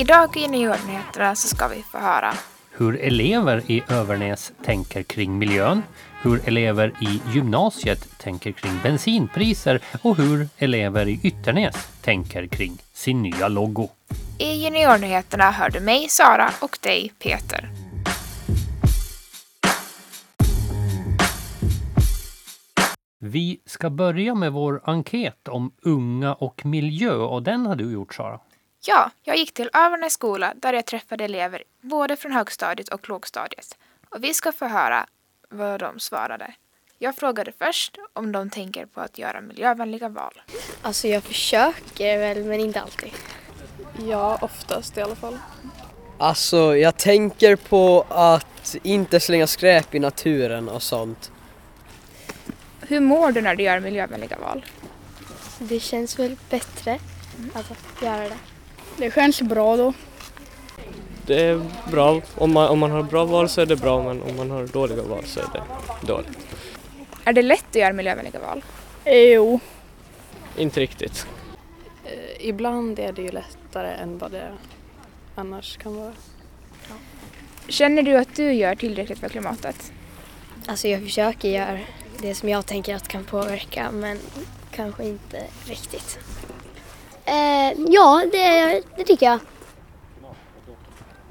Idag i Nyheterna så ska vi få höra hur elever i Övernäs tänker kring miljön, hur elever i gymnasiet tänker kring bensinpriser och hur elever i Ytternäs tänker kring sin nya logo. I Juniornyheterna hör du mig, Sara, och dig, Peter. Vi ska börja med vår enkät om unga och miljö och den har du gjort Sara. Ja, jag gick till Övernäs skola där jag träffade elever både från högstadiet och lågstadiet. Och vi ska få höra vad de svarade. Jag frågade först om de tänker på att göra miljövänliga val. Alltså jag försöker väl, men inte alltid. Ja, oftast i alla fall. Alltså jag tänker på att inte slänga skräp i naturen och sånt. Hur mår du när du gör miljövänliga val? Det känns väl bättre att göra det. Det känns bra då. Det är bra. Om man, om man har bra val så är det bra men om man har dåliga val så är det dåligt. Är det lätt att göra miljövänliga val? Jo. Inte riktigt. Eh, ibland är det ju lättare än vad det annars kan vara. Känner du att du gör tillräckligt för klimatet? Alltså jag försöker göra det som jag tänker att kan påverka men kanske inte riktigt. Ja, det, det tycker jag.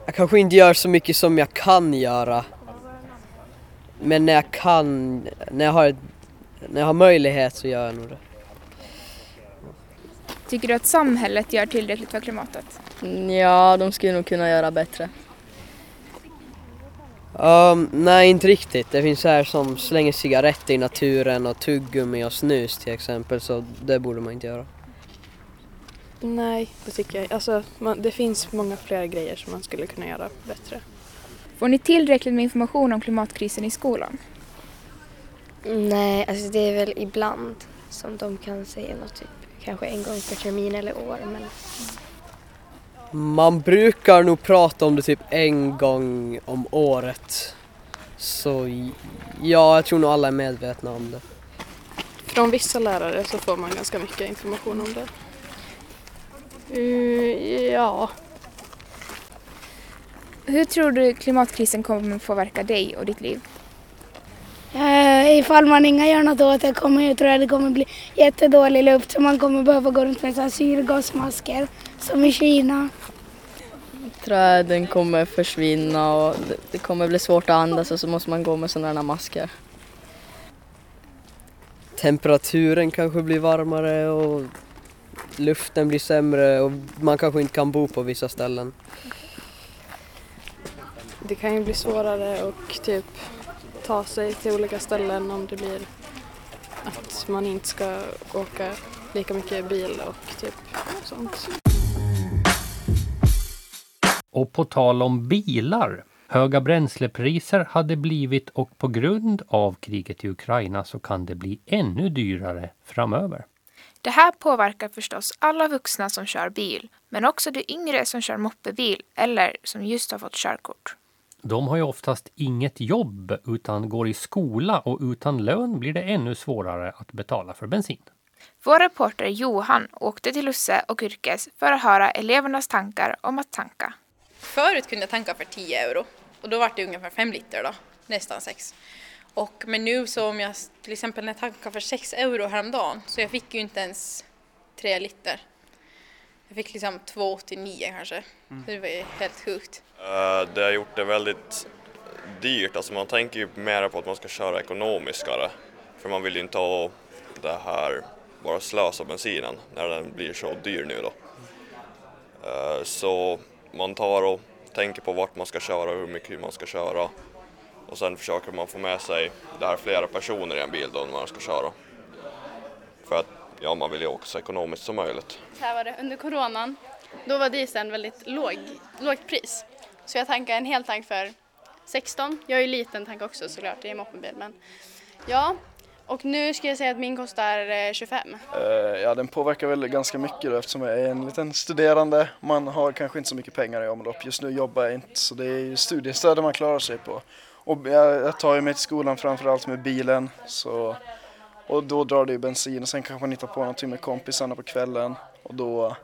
Jag kanske inte gör så mycket som jag kan göra. Men när jag kan, när jag har, när jag har möjlighet så gör jag nog det. Tycker du att samhället gör tillräckligt för klimatet? Ja, de skulle nog kunna göra bättre. Um, nej, inte riktigt. Det finns här som slänger cigaretter i naturen och tuggummi och snus till exempel, så det borde man inte göra. Nej, det tycker jag. Alltså, man, det finns många fler grejer som man skulle kunna göra bättre. Får ni tillräckligt med information om klimatkrisen i skolan? Nej, alltså det är väl ibland som de kan säga något typ kanske en gång per termin eller år. Men... Man brukar nog prata om det typ en gång om året. Så ja, jag tror nog alla är medvetna om det. Från vissa lärare så får man ganska mycket information om det. Uh, ja. Hur tror du klimatkrisen kommer att påverka dig och ditt liv? Uh, ifall man inga gör något åt det kommer jag tror att det kommer bli jättedålig luft så man kommer behöva gå runt med så syrgasmasker som i Kina. Träden kommer försvinna och det kommer bli svårt att andas och så måste man gå med sådana masker. Temperaturen kanske blir varmare och luften blir sämre och man kanske inte kan bo på vissa ställen. Det kan ju bli svårare och typ ta sig till olika ställen om det blir att man inte ska åka lika mycket bil och typ sånt. Och på tal om bilar. Höga bränslepriser hade blivit och på grund av kriget i Ukraina så kan det bli ännu dyrare framöver. Det här påverkar förstås alla vuxna som kör bil, men också de yngre som kör moppebil eller som just har fått körkort. De har ju oftast inget jobb utan går i skola och utan lön blir det ännu svårare att betala för bensin. Vår reporter Johan åkte till Lusse och Yrkes för att höra elevernas tankar om att tanka. Förut kunde jag tanka för 10 euro och då var det ungefär 5 liter då, nästan 6. Och, men nu så om jag till exempel när jag tankade för 6 euro häromdagen så jag fick ju inte ens 3 liter. Jag fick liksom 2,89 kanske. Mm. Så det var ju helt sjukt. Uh, det har gjort det väldigt dyrt, alltså man tänker ju mer på att man ska köra ekonomiskare. För man vill ju inte ha det här, bara slösa bensinen när den blir så dyr nu då. Uh, så man tar och tänker på vart man ska köra och hur mycket man ska köra. Och sen försöker man få med sig det här flera personer i en bil då när man ska köra. För att ja, man vill ju åka så ekonomiskt som möjligt. Så här var det under coronan. Då var dieseln väldigt låg, lågt pris. Så jag tankade en hel tank för 16. Jag är ju liten tank också såklart, det är moppebil. Men ja, och nu ska jag säga att min kostar 25. Uh, eh, ja, den påverkar väl ganska mycket då, eftersom jag är en liten studerande. Man har kanske inte så mycket pengar i omlopp. Just nu jobbar jag inte, så det är ju studiestödet man klarar sig på. Och jag, jag tar ju mig till skolan framförallt med bilen. Så, och då drar det ju bensin och sen kanske man hittar på någonting med kompisarna på kvällen. Och då,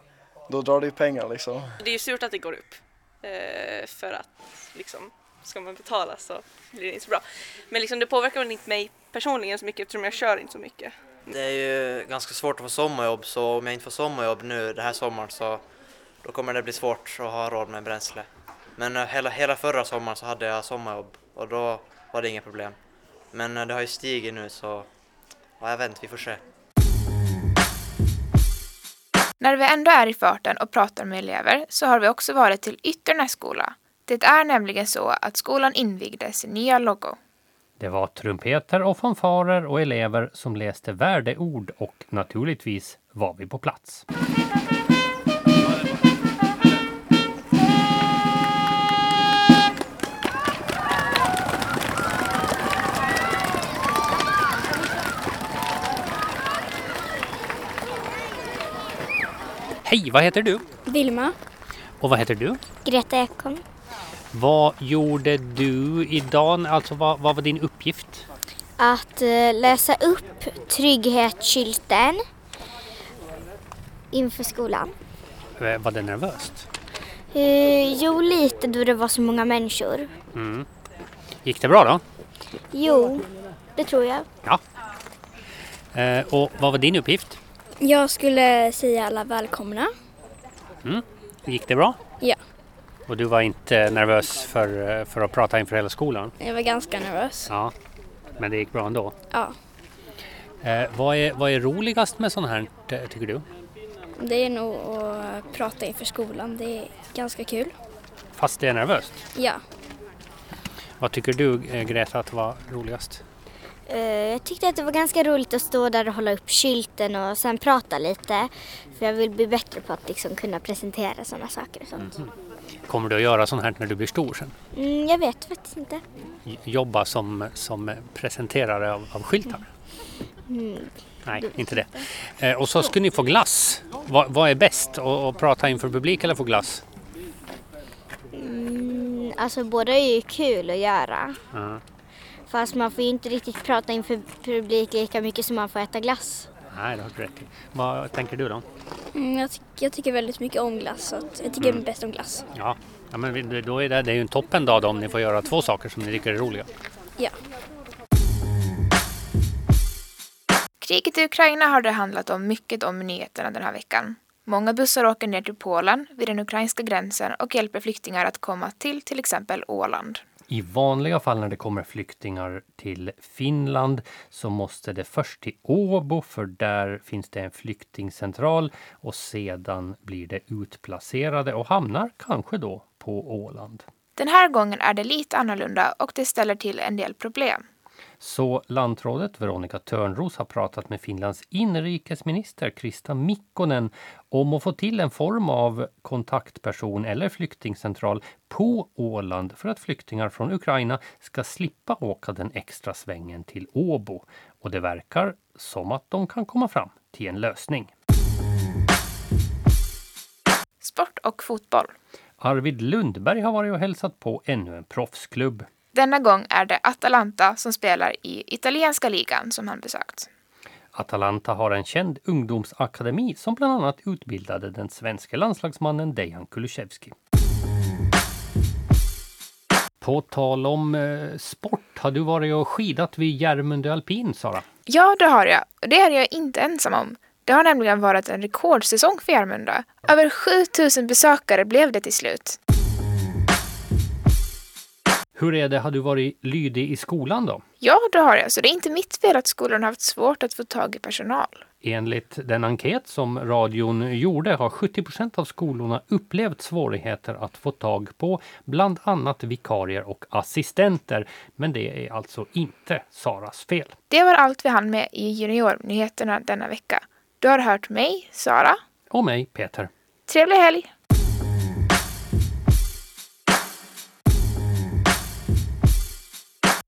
då drar det ju pengar liksom. Det är ju surt att det går upp. Eh, för att liksom, ska man betala så blir det inte så bra. Men liksom, det påverkar väl inte mig personligen så mycket eftersom jag kör inte så mycket. Det är ju ganska svårt att få sommarjobb så om jag inte får sommarjobb nu den här sommaren så då kommer det bli svårt att ha råd med bränsle. Men eh, hela, hela förra sommaren så hade jag sommarjobb och då var det inga problem. Men eh, det har ju stigit nu så ja, jag vet inte, vi får se. När vi ändå är i farten och pratar med elever så har vi också varit till Ytternäs skola. Det är nämligen så att skolan invigde sin nya logo. Det var trumpeter och fanfarer och elever som läste värdeord och naturligtvis var vi på plats. Hej, vad heter du? Vilma. Och vad heter du? Greta Ekholm. Vad gjorde du idag? Alltså vad, vad var din uppgift? Att eh, läsa upp trygghetsskylten inför skolan. Eh, Var det nervöst? Eh, jo, lite då det var så många människor. Mm. Gick det bra då? Jo, det tror jag. Ja. Eh, och vad var din uppgift? Jag skulle säga alla välkomna. Mm. Gick det bra? Ja, Och du var inte nervös för, för att prata inför hela skolan? jag var ganska nervös. Ja. Men det gick bra ändå? Ja, Eh, vad, är, vad är roligast med sånt här tycker du? det är nog att prata inför skolan. Det är ganska kul. Fast det är nervöst? Ja, Vad tycker du eh, Greta att var roligast? Eh, Jag tyckte att det var ganska roligt att stå där och hålla upp skylten och sen prata lite. För jag vill bli bättre på att liksom kunna presentera sådana saker och sånt. Mhm. Kommer du att göra sånt här när du blir stor sen? Mm, jag vet faktiskt inte. Jobba som, som presenterare av, av skyltar? Mm. Nej, inte det. Eh, och så ska ni få glass. Vad, vad är bäst? Att prata inför publik eller få glass? Mm, alltså båda är ju kul att göra. Ja. Fast man får ju inte riktigt prata inför publik lika mycket som man får äta glass. Nej, det har du rätt i. Vad tänker du då? mm, jag, ty- jag tycker väldigt mycket om glass. Så jag tycker Mm. bäst om glass. Ja, ja men då är det, det är ju en toppen dag då om ni får göra två saker som ni tycker är roliga. Ja. Kriget i Ukraina har det handlat om mycket om nyheterna den här veckan. Många bussar åker ner till Polen vid den ukrainska gränsen och hjälper flyktingar att komma till till exempel Åland. I vanliga fall när det kommer flyktingar till Finland så måste det först till Åbo för där finns det en flyktingcentral och sedan blir det utplacerade och hamnar kanske då på Åland. Den här gången är det lite annorlunda och det ställer till en del problem. Så lantrådet Veronica Törnros har pratat med Finlands inrikesminister Krista Mikkonen om att få till en form av kontaktperson eller flyktingcentral på Åland för att flyktingar från Ukraina ska slippa åka den extra svängen till Åbo. Och det verkar som att de kan komma fram till en lösning. Sport och fotboll. Arvid Lundberg har varit och hälsat på ännu en proffsklubb. Denna gång är det Atalanta som spelar i italienska ligan som han besökt. Atalanta har en känd ungdomsakademi som bland annat utbildade den svenska landslagsmannen Dejan Kulusevski. På tal om eh, sport, har du varit och skidat vid Järmundö alpin, Sara? Ja, det har jag. Det är jag inte ensam om. Det har nämligen varit en rekordsäsong för Järmunda. Över 7000 besökare blev det till slut. Hur är det, har du varit lydig i skolan då? Ja, det har jag. Så det är inte mitt fel att skolan har haft svårt att få tag i personal. Enligt den enkät som radion gjorde har 70 procent av skolorna upplevt svårigheter att få tag på bland annat vikarier och assistenter. Men det är alltså inte Saras fel. Det var allt vi hann med i Juniornyheterna denna vecka. Du har hört mig, Sara. Och mig, Peter. Trevlig helg!